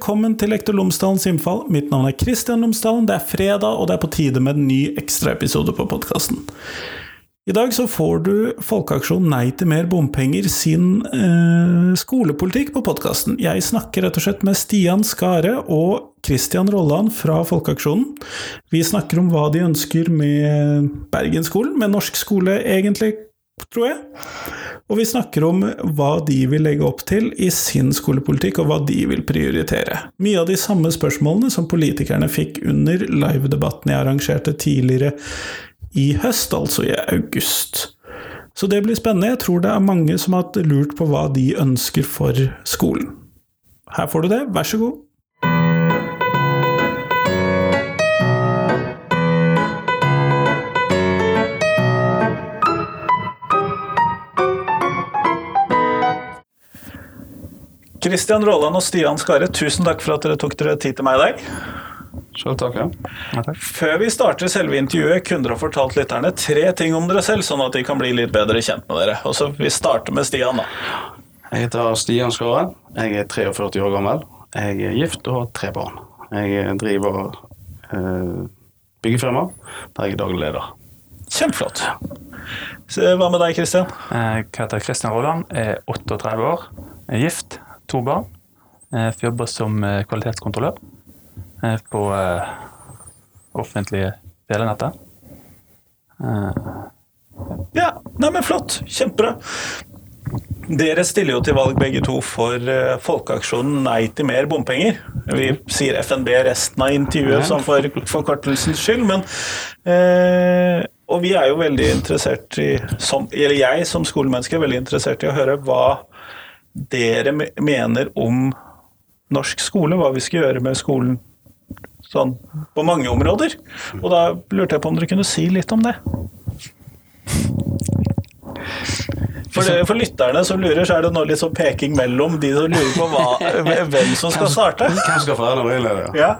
velkommen til Lektor Lomsdalens innfall. Mitt navn er Kristian Lomsdalen. Det er fredag, og det er på tide med en ny ekstraepisode på podkasten. I dag så får du Folkeaksjon Nei til mer bompenger sin eh, skolepolitikk på podkasten. Jeg snakker rett og slett med Stian Skare og Christian Rolland fra Folkeaksjonen. Vi snakker om hva de ønsker med Bergensskolen, med norsk skole egentlig, tror jeg. Og vi snakker om hva de vil legge opp til i sin skolepolitikk, og hva de vil prioritere. Mye av de samme spørsmålene som politikerne fikk under livedebatten jeg arrangerte tidligere i høst, altså i august. Så det blir spennende. Jeg tror det er mange som har lurt på hva de ønsker for skolen. Her får du det, vær så god. Kristian Råland og Stian Skare, tusen takk for at dere tok dere tid til meg i dag. Selv takk, ja. Ja, takk. Før vi starter selve intervjuet, kunne dere fortalt lytterne tre ting om dere selv, sånn at de kan bli litt bedre kjent med dere. Og så Vi starter med Stian, da. Jeg heter Stian Skare. Jeg er 43 år gammel. Jeg er gift og har tre barn. Jeg driver eh, byggefirma der jeg er daglig leder. Kjempeflott. Så, hva med deg, Kristian? Jeg heter Kristian Rolland, er 38 år, er gift, to barn. Jeg jobber som eh, kvalitetskontrollør eh, på eh, offentlige telenettet. Eh, Ja, nei, men flott. Kjempebra. Dere stiller jo til valg begge to for eh, folkeaksjonen Nei til mer bompenger. Vi sier FNB resten av intervjuet, sånn for forkortelsens skyld, men eh, Og vi er jo veldig interessert i som, Eller jeg som skolemenneske er veldig interessert i å høre hva dere mener om norsk skole, hva vi skal gjøre med skolen sånn på mange områder. Og da lurte jeg på om dere kunne si litt om det. For, det, for lytterne som lurer, så er det nå litt sånn peking mellom de som lurer på hva, hvem som skal starte. Hvem skal få æren av? Ja.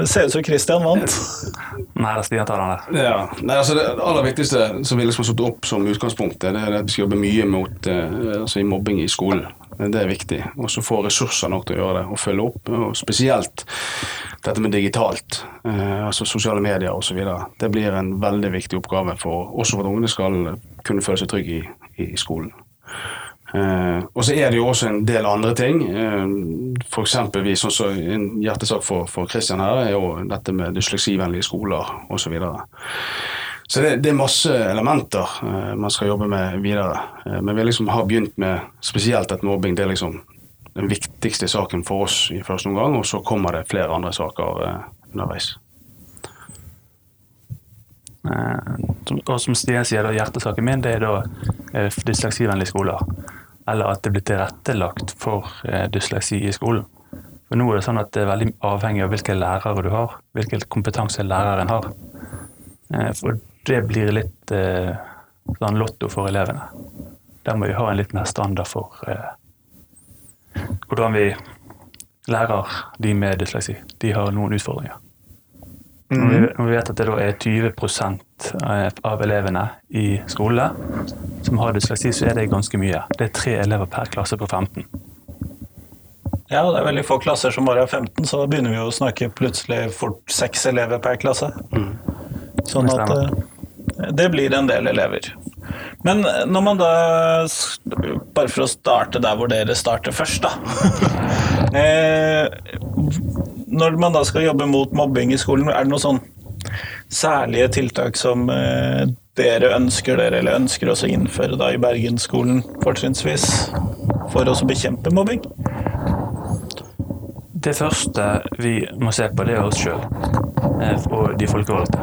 Det ser ut som Christian vant. nei, det er Stian tar den der. Ja, nei, altså Det aller viktigste som vi liksom har satt opp som utgangspunkt, det er at vi skal jobbe mye mot eh, altså mobbing i skolen. Det er viktig. Og så få ressurser nok til å gjøre det, og følge opp. Og spesielt dette med digitalt, eh, altså sosiale medier osv. Det blir en veldig viktig oppgave for, også for at ungene skal kunne føle seg trygge i, i skolen. Eh, og så er det jo også en del andre ting. Uh, for eksempelvis sånn så en hjertesak for, for Christian her er jo dette med dysleksivennlige skoler osv. Så, videre. så det, det er masse elementer uh, man skal jobbe med videre. Uh, men vi liksom har begynt med spesielt at mobbing det er liksom den viktigste saken for oss i første omgang, og så kommer det flere andre saker eh, underveis. Eh, og som Stian sier, da, hjertesaken min det er da eh, dysleksivennlige skoler. Eller at det blir tilrettelagt for eh, dysleksi i skolen. For nå er det sånn at det er veldig avhengig av hvilke lærere du har, hvilken kompetanse læreren har. Eh, for det blir litt eh, sånn lotto for elevene. Der må vi ha en litt mer standard for hvordan vi lærer de med dysleksi. De har noen utfordringer. Når vi, når vi vet at det da er 20 av elevene i skole som har dysleksi, så er det ganske mye. Det er tre elever per klasse på 15. Ja, det er veldig få klasser som bare er 15, så da begynner vi å snakke plutselig fort seks elever per klasse. Sånn at eh, det blir en del elever. Men når man da Bare for å starte der hvor dere starter først, da. Eh, Når man da skal jobbe mot mobbing i skolen, er det noe sånn særlige tiltak som eh, dere ønsker dere, eller ønsker også å innføre da i Bergensskolen fortrinnsvis, for å bekjempe mobbing? Det første vi må se på, det er oss sjøl og de folkevalgte.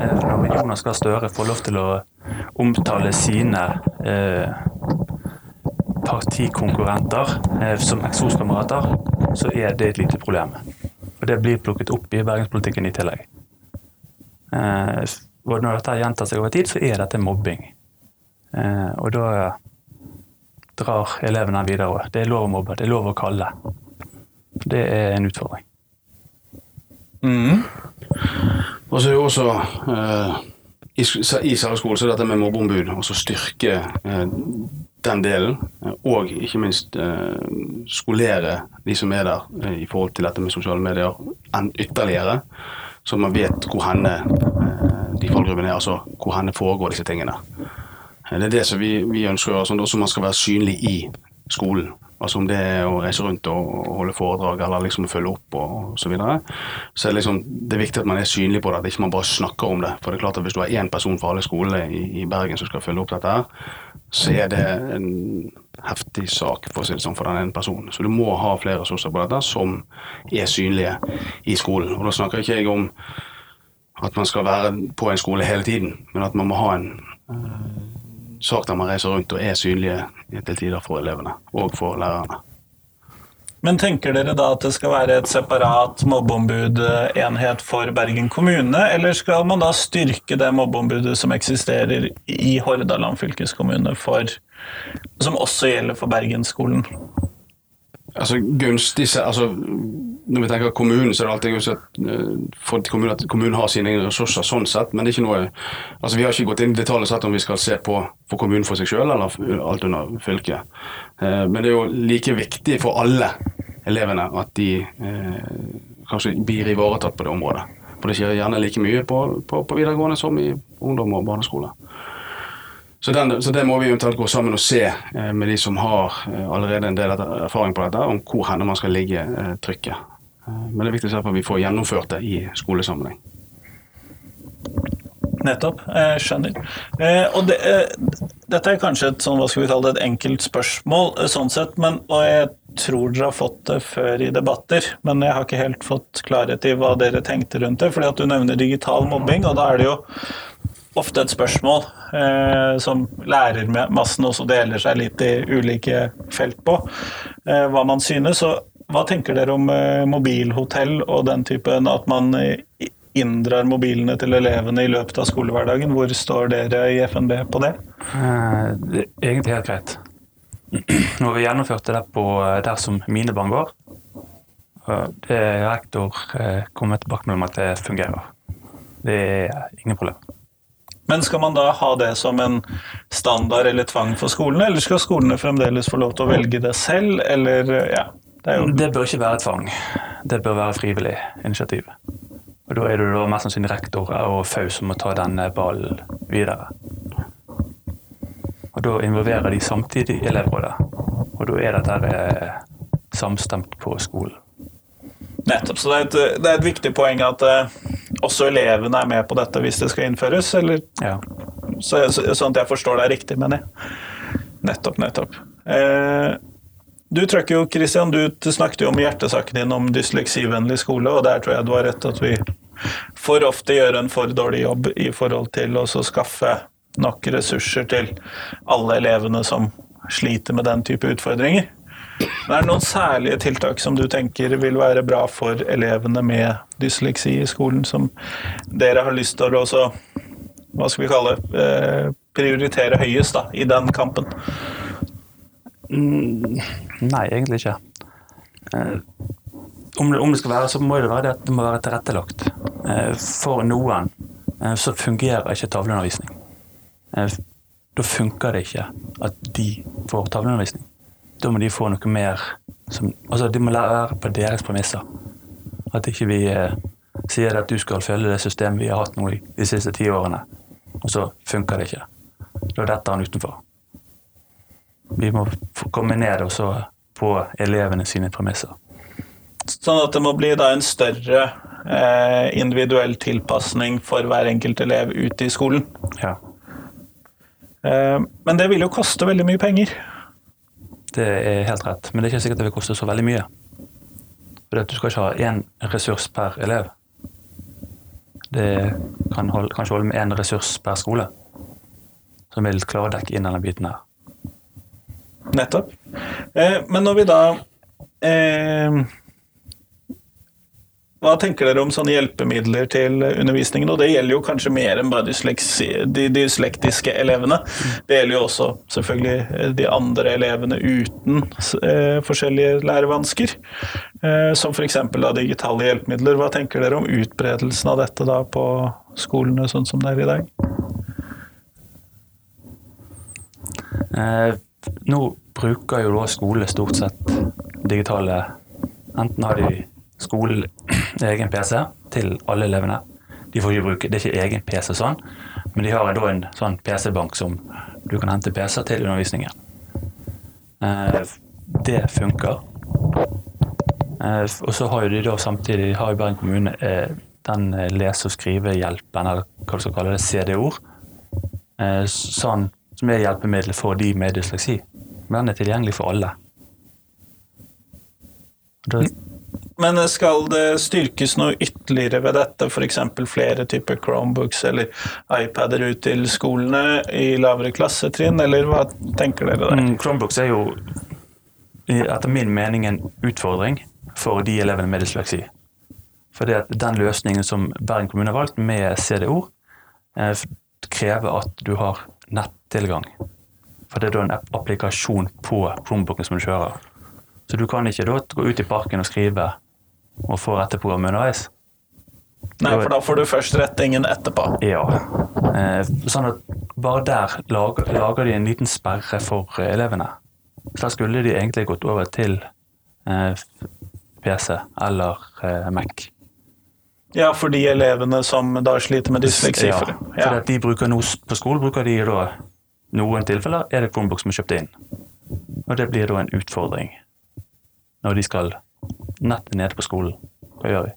Eh, Når Jonas Gahr Støre får lov til å omtale sine eh, partikonkurrenter eh, som eksoskamerater, så er det et lite problem. Og det blir plukket opp i bergenspolitikken i tillegg. Eh, og når dette gjentar seg over tid, så er dette mobbing. Eh, og da drar elevene videre. Det er lov å mobbe, det er lov å kalle. Det er en utfordring. Og så er jo også eh, i, i særskolen så er dette med mobbeombud, også styrke eh, den delen. eh, og ikke minst eh, skolere de som er der i forhold til dette med sosiale medier enn ytterligere. Så man vet hvor henne eh, de fallgruppene er, altså hvor henne foregår disse tingene. Eh, Det er det som vi, vi ønsker å gjøre, sånn man skal være synlig i skolen. Altså om det er å reise rundt og, holde foredrag eller liksom følge opp og, og så videre. Så er det, liksom, det er viktig at man er synlig på det, at ikke man bare snakker om det. For det er klart at hvis du har én person for alle skolene i, i Bergen som skal følge opp dette så er det en heftig sak for sånn, for den ene personen. Så du må ha flere ressurser på dette som er synlige i skolen. Og da snakker ikke jeg om at man skal være på en skole hele tiden, men at man må ha en eh, sak der man reiser rundt og er synlige til tider for elevene og for lærerne. Men tenker dere da at det skal være et separat mobbeombudenhet for Bergen kommune, eller skal man da styrke det mobbeombudet som eksisterer i Hordaland fylkeskommune, for, som også gjelder for Bergensskolen? Altså gunstig altså, Når vi tenker kommunen, så er det alltid eh, at kommunen har sine egne ressurser, sånn sett, men det er ikke noe altså Vi har ikke gått inn i detalj og sett om vi skal se på for kommunen for seg sjøl eller alt under fylket. Eh, Men det er jo like viktig for alle elevene at de eh, kanskje blir ivaretatt på det området. For det skjer gjerne like mye på, på, på videregående som i ungdom og barneskole. Så, den, så det må vi eventuelt gå sammen og se eh, med de som har eh, allerede en del erfaring på dette, om hvor henne man skal ligge trykket. Eh, men det er viktig at vi får gjennomført det i skolesammenheng. Nettopp. Jeg skjønner. Eh, og det, eh, dette er kanskje et sånn, hva skal vi kalle det, et enkelt spørsmål, sånn sett, men, og jeg tror dere har fått det før i debatter, men jeg har ikke helt fått klarhet i hva dere tenkte rundt det. fordi at du nevner digital mobbing, og da er det jo ofte et spørsmål eh, som lærermassen også deler seg litt i ulike felt på, eh, hva man synes. Så hva tenker dere om eh, mobilhotell og den typen, at man eh, inndrar mobilene til elevene i løpet av skolehverdagen? Hvor står dere i FNB på det? Eh, Det er egentlig helt greit. Når vi gjennomførte det på der som mine barn går. Det er rektor kommet tilbake med at det fungerer. Det er ingen problem. Men skal man da ha det som en standard eller tvang for skolene, eller skal skolene fremdeles få lov til å velge det selv, eller ja, det jo Det bør ikke være tvang. Det bør være frivillig initiativ. Og Da er det da mest sannsynlig rektor og FAU som må ta denne ballen videre. Og Da involverer de samtidig elevrådet, og da er dette eh, samstemt på skolen. Nettopp. Så det er, et, det er et viktig poeng at uh, også elevene er med på dette hvis det skal innføres, eller Ja. så, så, sånn at jeg forstår deg riktig, mener jeg. Nettopp, nettopp. Eh, du trakk jo, Christian, du snakket jo om hjertesaken din om dysleksivennlig skole, og der tror jeg du har rett at vi for ofte gjør en for dårlig jobb i forhold til å skaffe nok ressurser til alle elevene som sliter med den type utfordringer. Men er det noen særlige tiltak som du tenker vil være bra for elevene med dysleksi i skolen, som dere har lyst til å også, hva skal vi kalle, eh, prioritere høyest da, i den kampen? Mm, Nei, egentlig ikke. Eh, Om det, om det skal være, så må det være det at det må være tilrettelagt. Eh, For noen eh, så fungerer ikke tavleundervisning. Da funker det ikke at de får tavleundervisning. Da må de få noe mer som Altså, de må lære på deres premisser. At ikke vi sier at du skal følge det systemet vi har hatt nå de siste ti årene, og så funker det ikke. Da detter han utenfor. Vi må komme ned og så på elevene sine premisser. Sånn at det må bli da en større eh, individuell tilpasning for hver enkelt elev ute i skolen. Ja. Eh, men det vil jo koste veldig mye penger. Det er helt rett, men det er ikke sikkert det vil koste så veldig mye. For du skal ikke ha én ressurs per elev. Det kan holde, kanskje holde med én ressurs per skole, som vil klare å dekke inn denne biten her. Nettopp. Eh, men når vi da eh, Hva tenker dere om sånne hjelpemidler til undervisningen? Og det gjelder jo kanskje mer enn bare dysleksi, de dyslektiske elevene. Det gjelder jo også selvfølgelig de andre elevene uten eh, forskjellige lærevansker. Eh, som f.eks. digitale hjelpemidler. Hva tenker dere om utbredelsen av dette da på skolene sånn som det er i dag? Eh, nå bruker jo da skole stort sett digitale Enten har de skolen egen PC til alle elevene. De får ikke bruke, Det er ikke egen PC sånn, men de har da en sånn PC-bank som du kan hente PC til undervisningen. Eh, det funker. Eh, og så har jo de da samtidig har jo Bergen kommune eh, den lese- og skrivehjelpen, eller hva du skal kalle det, CD-ord. Sånn, som er hjelpemiddelet for de med dysleksi. Men den er tilgjengelig for alle. Det... Men skal det styrkes noe ytterligere ved dette, f.eks. flere typer Chromebooks eller iPader ut til skolene i lavere klassetrinn, eller hva tenker dere der? Mm, Chromebooks er jo etter min mening en utfordring for de elevene med dysleksi. For den løsningen som Bergen kommune har valgt med CDO, eh, krever at du har nettilgang. For det er da en applikasjon på Chromebooken som du kjører. Så du kan ikke da gå ut i parken og skrive og få retteprogrammet underveis. Nei, for da får du først rettingen etterpå. Ja. Eh, sånn at bare der lager, lager de en liten sperre for elevene. Så da skulle de egentlig gått over til eh, PC eller eh, Mac. Ja, for de elevene som da sliter med dysleksi. Ja, for ja. de bruker noe, på skolen bruker de da noen tilfeller er det Chromebook som er kjøpt inn. Og det blir da en utfordring når de skal nettet nede på skolen. Hva gjør vi?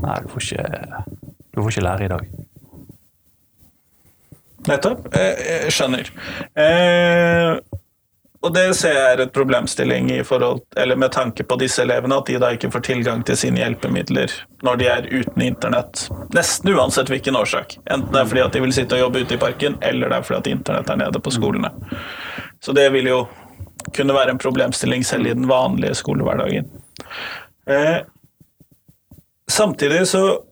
Nei, du får ikke, du får ikke lære i dag. Nettopp. Jeg skjønner. Eh, og det ser jeg er et problemstilling forhold, med tanke på disse elevene, at de da ikke får tilgang til sine hjelpemidler når de er uten internett. Nesten uansett hvilken årsak. Enten det er fordi at de vil sitte og jobbe ute i parken, eller det er fordi at internett er nede på skolene. Så det vil jo kunne være en problemstilling selv i den vanlige skolehverdagen. Eh, samtidig så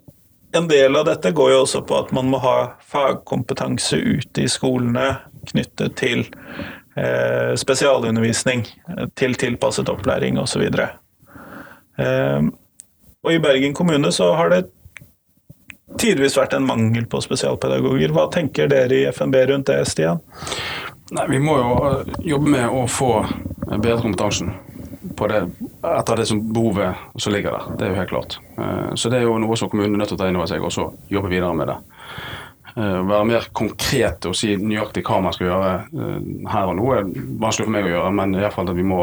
En del av dette går jo også på at man må ha fagkompetanse ute i skolene knyttet til spesialundervisning, til tilpasset opplæring osv. Eh, og i Bergen kommune så har det tidvis vært en mangel på spesialpedagoger. Hva tenker dere i FNB rundt det, Stian? Nei, Vi må jo eh, jobbe med å få bedre kompetansen på det, etter det som behovet som ligger der. Det er jo helt klart. Eh, så det er jo noe som kommunen er nødt til å ta inn over seg og så jobbe videre med det. Eh, være mer konkret og si nøyaktig hva man skal gjøre her og nå er vanskelig for meg å gjøre, men i hvert fall at vi må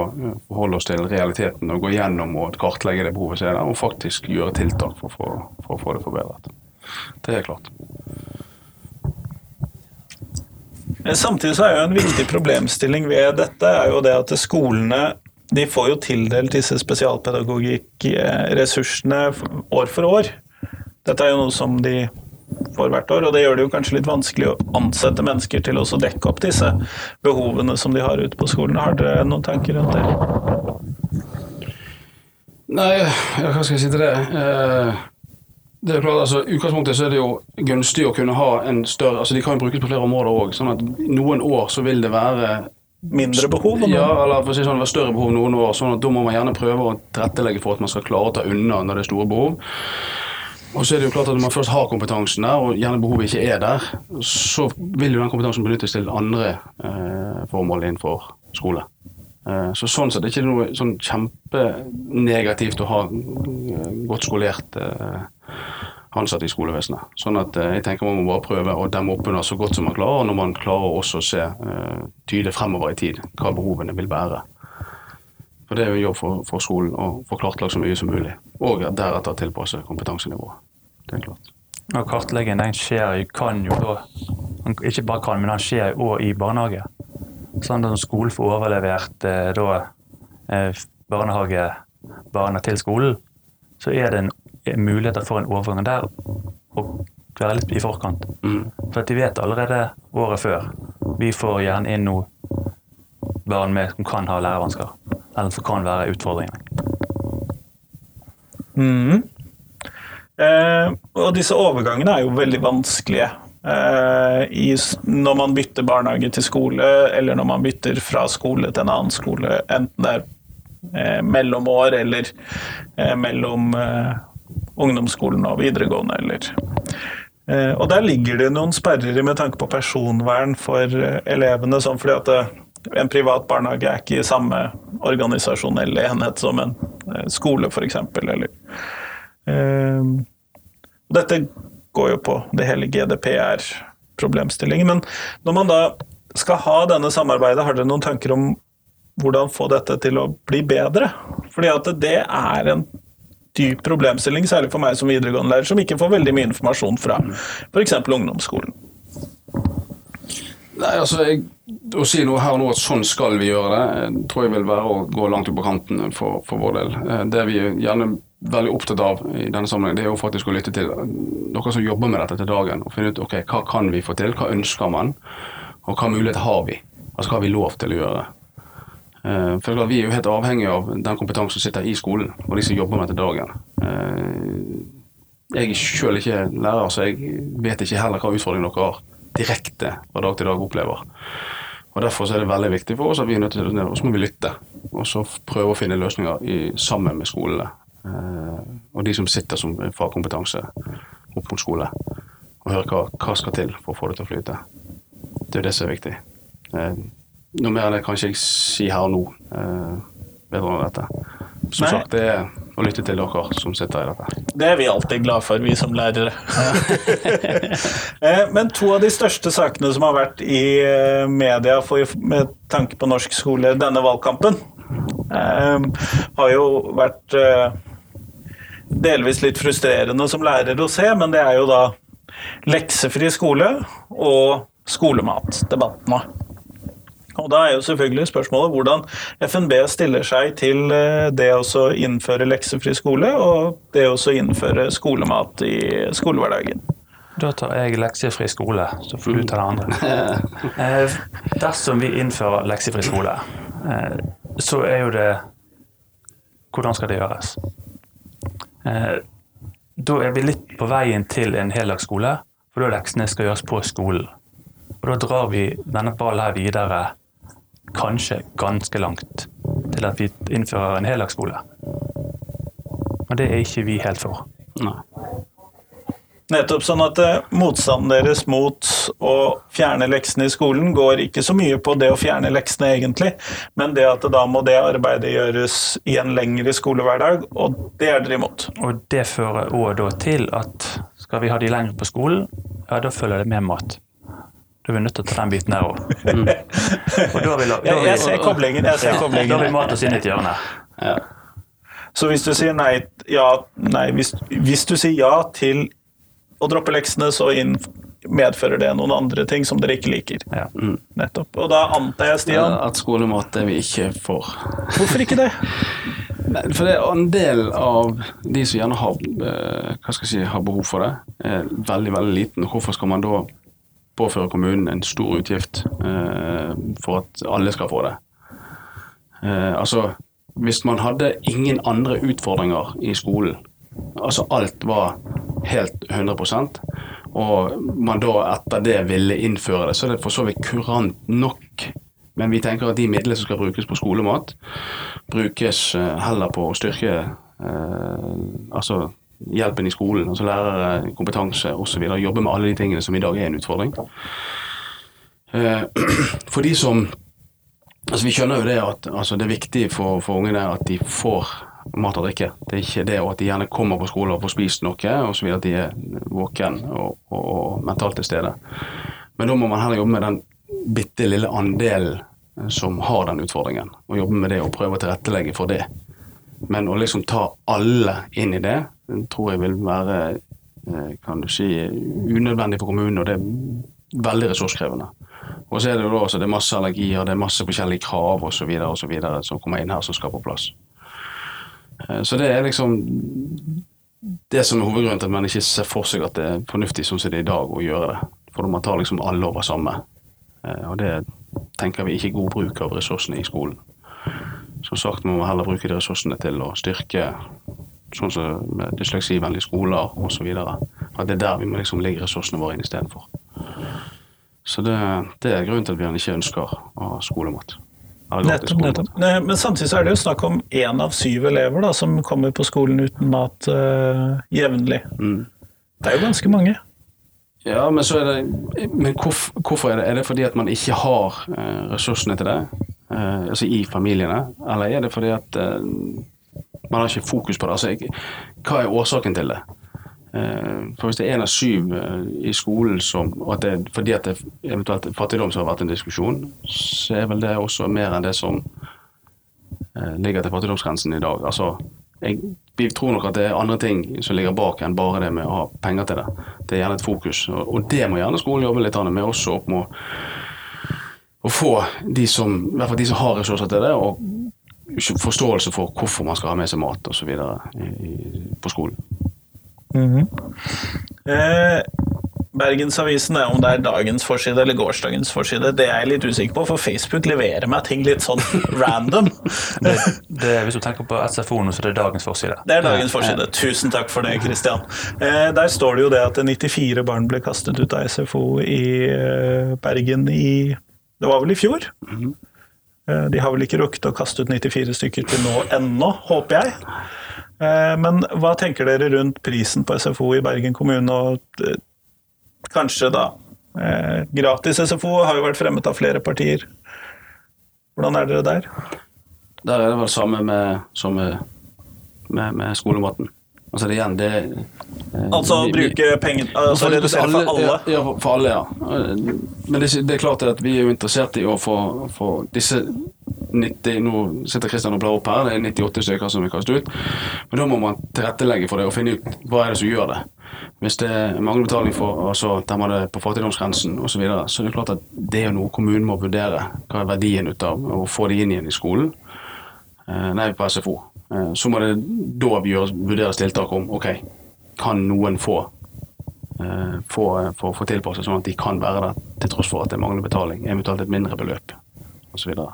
forholde oss til realiteten og gå gjennom og kartlegge det behovet som er der, og faktisk gjøre tiltak for, for, for å få det forbedret. Det er klart. Samtidig så er jo en viktig problemstilling ved dette er jo det at skolene de får jo tildelt disse spesialpedagogikkressursene år for år. Dette er jo noe som de får hvert år, og det gjør det jo kanskje litt vanskelig å ansette mennesker til å dekke opp disse behovene som de har ute på skolen. Har dere noen tanker rundt det? Nei, hva skal jeg si til det? Eh det er klart, altså utgangspunktet så er det jo gunstig å kunne ha en større altså De kan jo brukes på flere områder òg. Sånn at noen år så vil det være Mindre behov? Ja, eller for å si sånn, det var større behov noen år. sånn at Da må man gjerne prøve å tilrettelegge for at man skal klare å ta unna når det er store behov. Og så er det jo klart at Når man først har kompetansen der, og gjerne behovet ikke er der, så vil jo den kompetansen benyttes til andre eh, formål innenfor skole. Eh, så sånn sett er det ikke noe sånn kjempenegativt å ha eh, godt skolert eh, ansatte i skolevesenet. Sånn at jeg tenker man må bare prøve å demme opp under så godt som man klarer, når man klarer også å se tydelig fremover i tid hva behovene vil være. For Det er jo jobb for, for skolen å få kartlagt så mye som mulig, og deretter tilpasse kompetansenivået. Det er klart. Og Kartleggingen den skjer, kan jo da Ikke bare kan, men den skjer jo òg i barnehage. Sånn at skolen får overlevert eh, da, eh, barnehagebarna til skolen, så er det en, mulighet for en overgang der å være litt i forkant. Mm. For at de vet allerede året før. Vi får gjerne inn noe barn med, som kan ha lærevansker, eller som kan være utfordringer. Mm. Eh, og disse overgangene er jo veldig vanskelige. Eh, i, når man bytter barnehage til skole, eller når man bytter fra skole til en annen skole, enten det er eh, mellomår eller eh, mellom eh, ungdomsskolen og videregående, eller eh, Og der ligger det noen sperrer med tanke på personvern for elevene, sånn fordi at en privat barnehage er ikke i samme organisasjonelle enhet som en eh, skole, f.eks. Eller eh, Dette går jo på det hele GDPR-problemstillingen. Men når man da skal ha denne samarbeidet, har dere noen tanker om hvordan få dette til å bli bedre? Fordi at det er en dyp problemstilling, særlig for meg som videregående lærer, som ikke får veldig mye informasjon fra f.eks. ungdomsskolen. Nei, altså, jeg, Å si noe her og nå at sånn skal vi gjøre det, tror jeg vil være å gå langt ut på kanten for, for vår del. Eh, det vi er gjerne veldig opptatt av i denne sammenheng, det er jo faktisk å lytte til dere som jobber med dette til dagen, og finne ut ok, hva kan vi få til, hva ønsker man, og hva mulighet har vi? Altså hva har vi lov til å gjøre? Eh, for Vi er jo helt avhengig av den kompetansen som sitter i skolen, og de som jobber med dette dagen. Eh, jeg er selv ikke lærer, så jeg vet ikke heller hva utfordringen dere har direkte fra dag til dag opplever. Og Derfor er det veldig viktig for oss at vi er nødt til å må vi lytte, og så prøve å finne løsninger i, sammen med skolene. Eh, og de som sitter som fagkompetanse opp mot skole, og høre hva, hva skal til for å få det til å flyte. Det er det som er viktig. Eh, noe mer enn det kan ikke jeg si her og nå eh, vedrørende dette. Som Nei. sagt, det er å lytte til dere som sitter i dette. Det er vi alltid glad for, vi som lærere. Eh, men to av de største sakene som har vært i eh, media for, med tanke på norsk skole denne valgkampen, eh, har jo vært delvis litt frustrerende som lærer å se, men det er jo da leksefri skole og skolematdebattene. Og Da er jo selvfølgelig spørsmålet hvordan FNB stiller seg til eh, det å innføre leksefri skole og det å innføre skolemat i skolehverdagen. Da tar jeg leksefri skole, så får du ta det andre. Eh, dersom vi innfører leksefri skole, eh, så er jo det Hvordan skal det gjøres? Da er vi litt på veien til en heldagsskole, for da leksene skal gjøres på skolen. Og Da drar vi denne ballen her videre kanskje ganske langt til at vi innfører en heldagsskole. Og det er ikke vi helt for. Nei. Nettopp sånn at eh, motstanden deres mot å fjerne leksene i skolen går ikke så mye på det å fjerne leksene, egentlig, men det at da må det arbeidet gjøres i en lengre skolehverdag, og det er dere imot. Og det fører òg da til at skal vi ha de lenger på skolen, ja, da følger det med mat. Da er vi nødt til å ta den biten her òg. Mm. jeg, jeg ser koblingen. Jeg ser koblingen. Da har vi mat oss inn i et hjørne. Ja. Så hvis du sier nei, ja, nei hvis, hvis, du sier ja til å droppe leksene, så inn, medfører det noen andre ting som dere ikke liker. Ja. Mm. Nettopp. Og da antar jeg, Stian At skolemat er vi ikke for. Hvorfor ikke det? Nei, for det er en del av de som gjerne har, eh, hva skal jeg si, har behov for det, er veldig veldig liten. Hvorfor skal man da påfører kommunen en stor utgift eh, for at alle skal få det. Eh, altså, hvis man hadde ingen andre utfordringer i skolen, altså alt var helt 100% og man da etter det ville innføre det, så er det for så vidt kurant nok. Men vi tenker at de midlene som skal brukes på skolemat, brukes eh, heller på å styrke eh, altså hjelpen i skolen, altså lærere, kompetanse osv. Jobbe med alle de tingene som i dag er en utfordring. Eh, for de som Altså Vi skjønner jo det at altså det er viktig for, for ungene at de får mat og drikke. Det er ikke det at de gjerne kommer på skolen og får spist noe, og så videre at de er våken og, og, og mentalt til stede. Men da må man heller jobbe med den bitte lille andelen som har den utfordringen, og jobbe med det og prøve å tilrettelegge for det. Men å liksom ta alle inn i det, tror jeg vil være eh, kan du si, unødvendig for kommunen, og det er veldig ressurskrevende. Og så er det jo også det er masse allergier, det er masse forskjellige krav osv. som kommer inn her som skal på plass. Eh, så det er liksom det som er hovedgrunnen til at man ikke ser for seg at det er fornuftig sånn som det er i dag å gjøre det. For man tar liksom alle over samme. Eh, og det tenker vi ikke er god bruk av ressursene i skolen. Som sagt må man heller bruke de ressursene til å styrke sånn som med dysleksivennlige skoler osv. At det er der vi må liksom legge ressursene våre inn istedenfor. Så det, det, er grunnen til at vi ikke ønsker å ha skolemat. Nettopp, nettopp. Men samtidig så er det jo snakk om én av syv elever da, som kommer på skolen uten mat uh, jevnlig. Mm. Det er jo ganske mange. Ja, men så er det Men hvorf, hvorfor er det? Er det fordi at man ikke har eh, ressursene til det? Eh, altså i familiene? Eller er det fordi at eh, man har ikke fokus på det? Altså, hva er årsaken til det? Eh, for hvis det er en av syv eh, i skolen som og at det fordi at det eventuelt fattigdom som har vært en diskusjon, så er vel det også mer enn det som eh, ligger til fattigdomsgrensen i dag. Altså, jeg, vi tror nok at det er andre ting som ligger bak enn bare det med å ha penger til det. Det er gjerne et fokus, og det må gjerne skolen jobbe litt med også opp med å få de som, i hvert fall de som har ressurser til det, og forståelse for hvorfor man skal ha med seg mat osv. på skolen. Eh, Bergensavisen, om det er dagens forside eller gårsdagens forside, det er jeg litt usikker på, for Facebook leverer meg ting litt sånn random. Det, det, hvis du tenker på SFO nå, så er det dagens forside. Det er dagens forside. Tusen takk for det, Kristian. Eh, der står det jo det at 94 barn ble kastet ut av SFO i eh, Bergen i Det var vel i fjor? Eh, de har vel ikke rukket å kaste ut 94 stykker til nå ennå, håper jeg. Eh, Men hva tenker dere rundt prisen på SFO i Bergen kommune, og eh, kanskje da eh, gratis SFO har jo vært fremmet av flere partier. Hvordan er dere der? Der er det vel samme med, som med, med, med skolematen. Altså det igjen, det eh, Altså vi- bruke penger Altså redusere for alle? Ja, for alle, ja. Men det, det er klart at vi er jo interessert i å få, få disse 90 Nå sitter Kristian og blar opp her, det er 98 stykker som vi kastet ut. Men da må man tilrettelegge for det og finne ut hva er det som gjør det. Hvis det mangler betaling for altså, der man det på fattigdomsgrensen osv., så, videre, så er det klart at det er noe kommunen må vurdere. Hva er verdien ut av å få de inn igjen i skolen? Eh, nei, på SFO. Eh, så må det da vurderes tiltak om ok, kan noen få eh, få, få, få tilpasset sånn at de kan være der til tross for at det mangler betaling, eventuelt et mindre beløp osv. Så,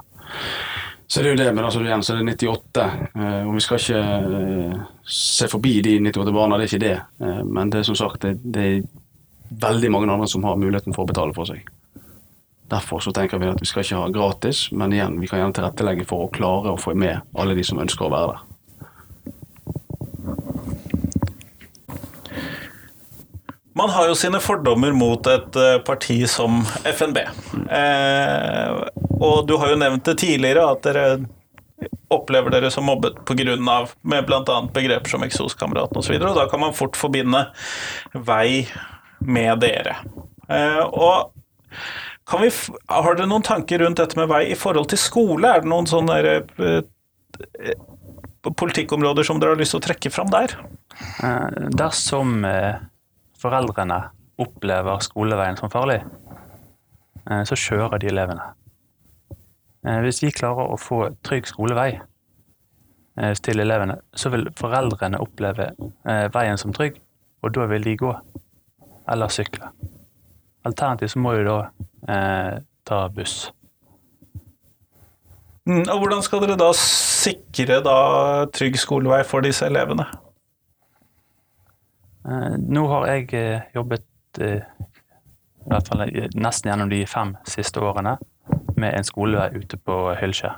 så det er jo det, men altså igjen så er det 98, eh, og vi skal ikke eh, se forbi de 98 barna, det er ikke det. Eh, men det er som sagt det, det er veldig mange andre som har muligheten for å betale for seg. Derfor så tenker vi at vi skal ikke ha gratis, men igjen, vi kan gjerne tilrettelegge for å klare å få med alle de som ønsker å være der. Man har jo sine fordommer mot et eh, parti som FNB. Eh, og du har jo nevnt det tidligere, at dere opplever dere som mobbet pga. med bl.a. begreper som eksoskameraten osv., og, så videre, og da kan man fort forbinde vei med dere. Eh, og har dere noen tanker rundt dette med vei i forhold til skole? Er det noen sånne der, eh, politikkområder som dere har lyst til å trekke fram der? Eh, Dersom eh, foreldrene opplever skoleveien som farlig, eh, så kjører de elevene. Eh, Hvis vi klarer å få trygg skolevei eh, til elevene, så vil foreldrene oppleve eh, veien som trygg, og da vil de gå eller sykle. Alternativt så må du da eh, ta buss. Mm, Og hvordan skal dere da sikre da trygg skolevei for disse elevene? Eh, Nå har jeg eh, jobbet eh, i hvert fall eh, nesten gjennom de fem siste årene med en skolevei ute på Hylkje.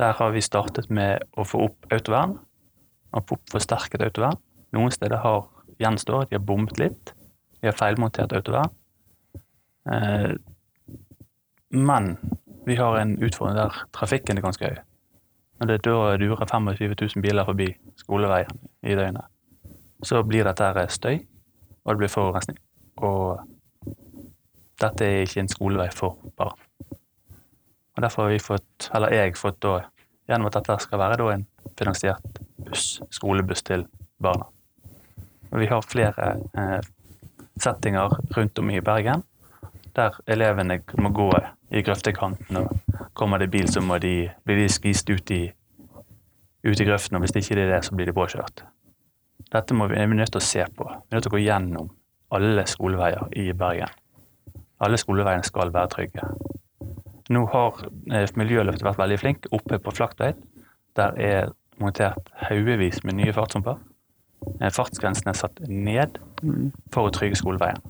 Der har vi startet med å få opp autovern, og få opp forsterket autovern. Noen steder har gjenstår, de har bommet litt. De har feilmontert autovern. Eh, Men vi har en utfordring der trafikken er ganske høy. Når det da durer 25 000 biler forbi skoleveien i døgnet, så blir dette støy, og det blir forurensning. Og dette er ikke en skolevei for barn. Og derfor har vi fått, eller jeg fått da, gjennom at dette skal være en finansiert buss, skolebuss til barna. Og vi har flere eh, settinger rundt om i Bergen der elevene må gå i grøftekanten, og kommer det bil, så må de, blir de skvist ut i, ut i grøften, og hvis det ikke er det, så blir de påkjørt. Dette må vi, er vi nødt til å se på. Vi er nødt til å gå gjennom alle skoleveier i Bergen. Alle skoleveiene skal være trygge. Nå har eh, Miljøløftet vært veldig flink oppe på Flaktveit. Der er montert haugevis med nye fartshumper. Eh, Fartsgrensen er satt ned for å trygge skoleveien.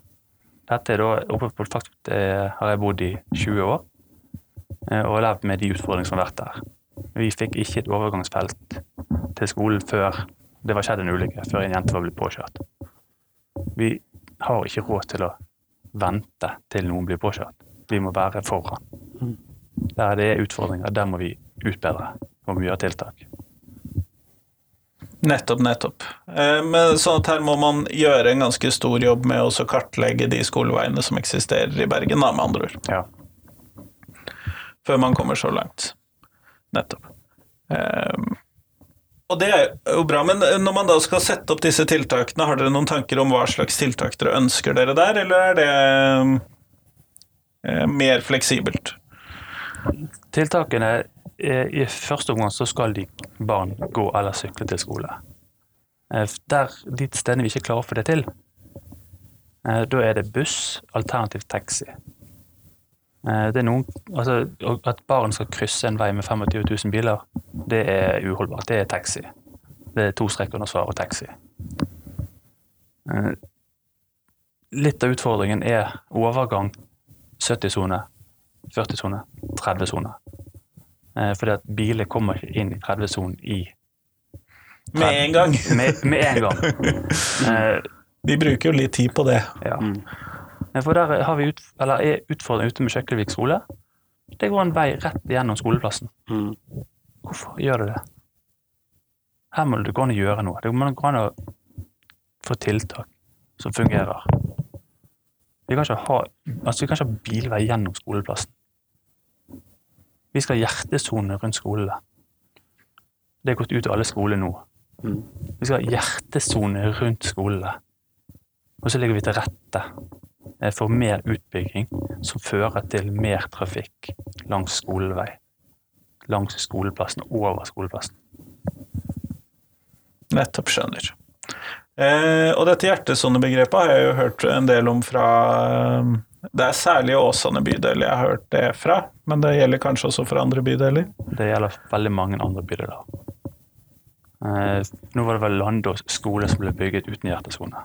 Dette er da, oppe på Flaktveit eh, har jeg bodd i 20 år eh, og levd med de utfordringene som har vært der. Vi fikk ikke et overgangsfelt til skolen før det var skjedd en ulykke, før en jente var blitt påkjørt. Vi har ikke råd til å vente til noen blir påkjørt. Vi må være foran. Der det er utfordringer, der må vi utbedre og gjøre tiltak. Nettopp, nettopp. Eh, Men sånn at her må man gjøre en ganske stor jobb med å kartlegge de skoleveiene som eksisterer i Bergen, da, med andre ord. Ja. Før man kommer så langt. Nettopp. Eh, Og det er jo bra, men når man da skal sette opp disse tiltakene, har dere noen tanker om hva slags tiltak dere ønsker dere der, eller er det eh, mer fleksibelt? Tiltakene I første omgang så skal de barn gå eller sykle til skole. Eh, Der, de stedene vi ikke klarer å få det til, eh, da er det buss, alternativt taxi. Eh, Det er noen, altså, At barn skal krysse en vei med 25 000 biler, det er uholdbart. Det er taxi. Det er to streker under svaret taxi. Eh, Litt av utfordringen er overgang 70-sone, 40-sone, 30-sone. Eh, Fordi at biler kommer ikke inn i 30-sonen i 30. Med en gang. med, med en gang. De bruker jo litt tid på det. ja. Eh, For der har vi ut, eller er utfordringen ute med Kjøkkelvik skole. Det går en vei rett gjennom skoleplassen. Mm. Hvorfor gjør det det? Her må det gå an å gjøre noe. Det må gå an å få tiltak som fungerer. Vi kan ikke ha, altså vi kan ikke ha bilvei gjennom skoleplassen. Vi skal ha hjertesone rundt skolene. Det er gått ut av alle skoler nå. Mm. Vi skal ha hjertesone rundt skolene. Og så legger vi til rette eh, for mer utbygging som fører til mer trafikk langs skolevei. Langs skoleplassen og over skoleplassen. Nettopp skjønner. Eh, og dette hjertesonebegrepet har jeg jo hørt en del om fra eh, Det er særlig Åsane bydel jeg har hørt det fra, men det gjelder kanskje også for andre bydeler? Det gjelder veldig mange andre bydeler. Eh, nå var det vel Landås skole som ble bygget uten hjertesone.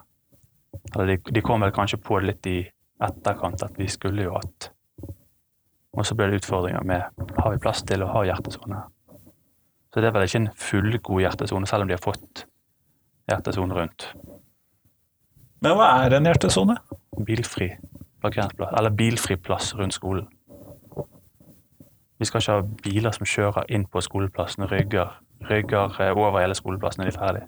Eller de, de kom vel kanskje på det litt i etterkant at vi skulle jo hatt Og så ble det utfordringer med har vi plass til å ha hjertesone. Så det er vel ikke en fullgod hjertesone, selv om de har fått hjertesone rundt. Men hva er en hjertesone? Bilfri parkeringsplass, eller bilfri plass rundt skolen. Vi skal ikke ha biler som kjører inn på skoleplassen og rygger, rygger eh, over hele skoleplassen når de er ferdig.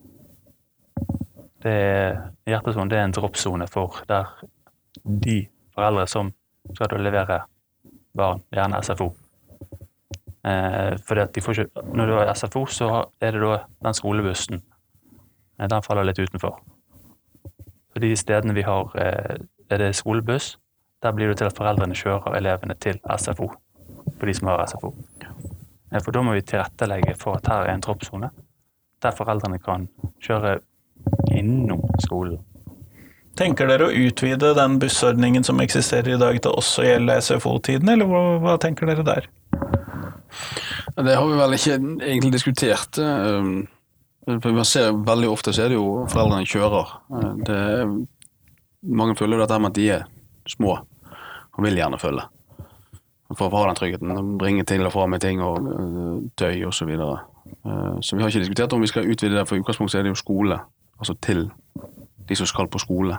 Det er, hjertesonen det er en droppsone for der de foreldre som skal da levere barn, gjerne SFO. Eh, fordi at de får ikke, når du har SFO, så er det da den skolebussen. Eh, den faller litt utenfor. Så de stedene vi har eh, er det skolebuss, der blir det til at foreldrene kjører elevene til SFO. For de som har SFO. Eh, For da må vi tilrettelegge for at her er en troppssone, der foreldrene kan kjøre innom skolen. Tenker dere å utvide den bussordningen som eksisterer i dag til også å gjelde SFO-tiden, eller hva, hva tenker dere der? Det har vi vel ikke egentlig diskutert. um, man ser Veldig ofte så er det jo foreldrene kjører. Uh, Det mange føler jo dette med at de er små og vil gjerne følge. For å ha den tryggheten. og Bringe til og fra med ting og uh, tøy osv. Så, videre. Uh, så vi har ikke diskutert om vi skal utvide det, for i utgangspunktet er det jo skole. Altså til de som skal på skole.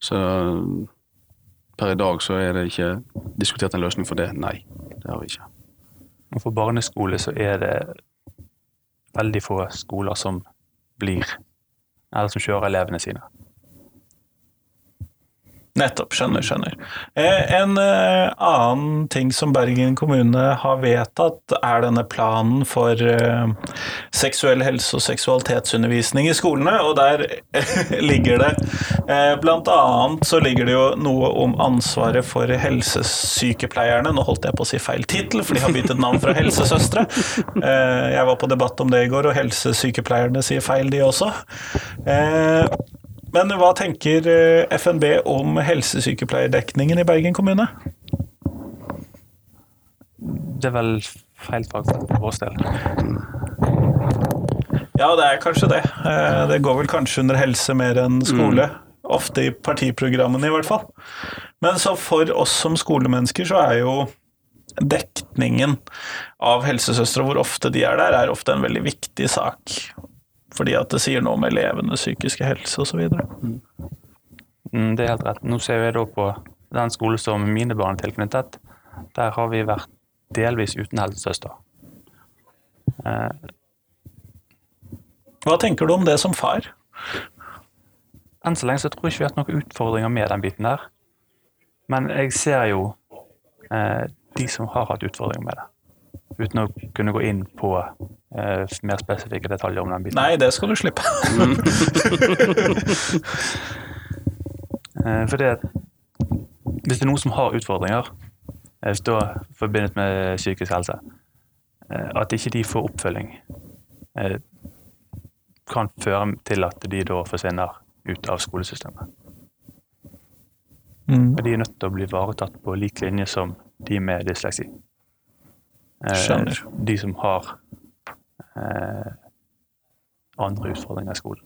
Så per i dag så er det ikke diskutert en løsning for det. Nei, det har vi ikke. Og for barneskole så er det veldig få skoler som blir, eller som kjører elevene sine. Nettopp, skjønner, skjønner. Eh, En eh, annen ting som Bergen kommune har vedtatt, er denne planen for eh, seksuell helse og seksualitetsundervisning i skolene, og der ligger det Blant annet så ligger det jo noe om ansvaret for helsesykepleierne. Nå holdt jeg på å si feil tittel, for de har byttet navn fra helsesøstre. Jeg var på debatt om det i går, og helsesykepleierne sier feil, de også. Men hva tenker eh, FNB om helsesykepleierdekningen i Bergen kommune? Det er vel feil fagfelt for vår del. Ja, det er kanskje det. Eh, Det går vel kanskje under helse mer enn skole. Ofte i partiprogrammene, i hvert fall. Men så for oss som skolemennesker, så er jo dekningen av helsesøstre, hvor ofte de er der, er ofte en veldig viktig sak. Fordi at det sier noe om elevenes psykiske helse osv. Mm, det er helt rett. Nå ser jeg da på den skolen som mine barn er tilknyttet. Der har vi vært delvis uten helsesøster. Eh, Hva tenker du om det som far? enn så lenge så tror jeg ikke vi har hatt noen utfordringer med den biten der. Men jeg ser jo eh, de som har hatt utfordringer med det. Uten å kunne gå inn på eh, mer spesifikke detaljer om den biten. Nei, det skal du slippe. Eh, for det, hvis det er noen som har utfordringer, eh, da forbundet med psykisk helse, eh, at ikke de får oppfølging, eh, kan føre til at de da forsvinner ut av skolesystemet. Mm. Og de er nødt til å bli ivaretatt på lik linje som de med dysleksi. Eh, Skjønner. De som har eh, andre utfordringer i skolen.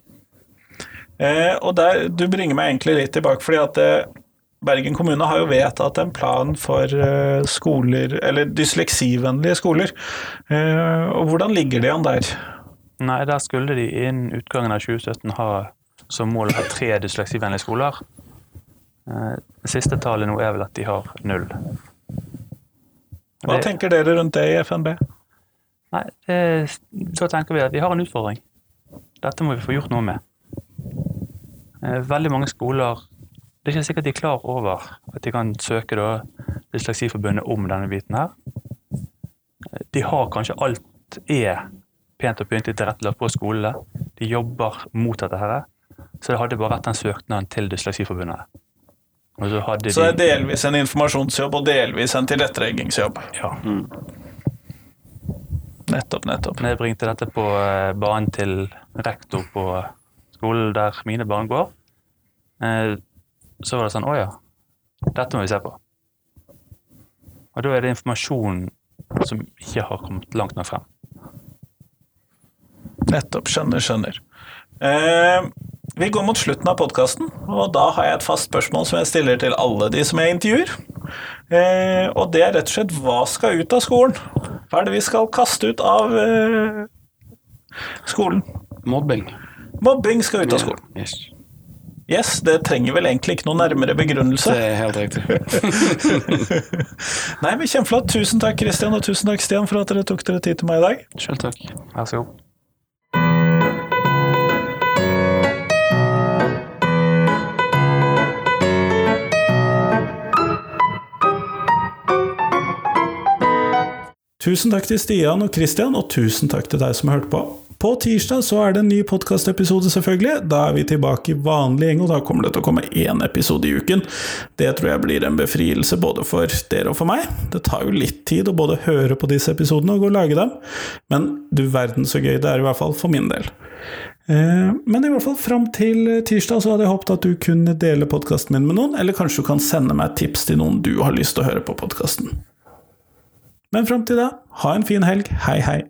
Eh, og der, Du bringer meg egentlig litt tilbake, fordi at eh, Bergen kommune har jo vedtatt en plan for eh, skoler, eller dysleksivennlige skoler. Eh, og Hvordan ligger de an der? Nei, der skulle de innen utgangen av 2017 ha som mål å ha tre dysleksivennlige skoler. Eh, siste tallet nå er vel at de har null. Hva tenker dere rundt det i FNB? Nei, det, da tenker vi at vi har en utfordring. Dette må vi få gjort noe med. Eh, Veldig mange skoler Det er ikke sikkert de er klar over at de kan søke da Dysleksiforbundet om denne biten her. Eh, De har kanskje alt er pent og pyntelig tilrettelagt på skolene. De jobber mot dette her. Så det hadde bare vært den søknaden til Dysleksiforbundet. Og så hadde Så det de er delvis en informasjonsjobb og delvis en tilretteleggingsjobb. ja, Nettopp, nettopp. Når jeg bringte dette på eh, banen til rektor på skolen der mine barn går, eh, så var det sånn Å ja, dette må vi se på. Og da er det informasjon som ikke har kommet langt nok frem. Nettopp. Skjønner, skjønner. Eh, vi går mot slutten av podkasten, og da har jeg et fast spørsmål som jeg stiller til alle de som jeg intervjuer. Eh, og det er rett og slett hva skal ut av skolen? Hva er det vi skal kaste ut av eh, skolen? Mobbing. Mobbing skal ut av skolen. Yes. Yes, det trenger vel egentlig ikke noen nærmere begrunnelse. Det er helt riktig. Nei, men Kjempeflott. Tusen takk, Kristian, og tusen takk, Stian, for at dere tok dere tid til meg i dag. Selv takk. Vær så god. Tusen takk til Stian og Christian, og tusen takk til deg som hørte på. På tirsdag så er det en ny podkastepisode, selvfølgelig. Da er vi tilbake i vanlig gjeng, og da kommer det til å komme én episode i uken. Det tror jeg blir en befrielse både for dere og for meg. Det tar jo litt tid å både høre på disse episodene og gå og lage dem, men du verden så gøy det er i hvert fall for min del. Eh, Men i hvert fall fram til tirsdag så hadde jeg håpet at du kunne dele podkasten min med noen, eller kanskje du kan sende meg tips til noen du har lyst til å høre på podkasten. Men fram til da, ha en fin helg. Hei, hei.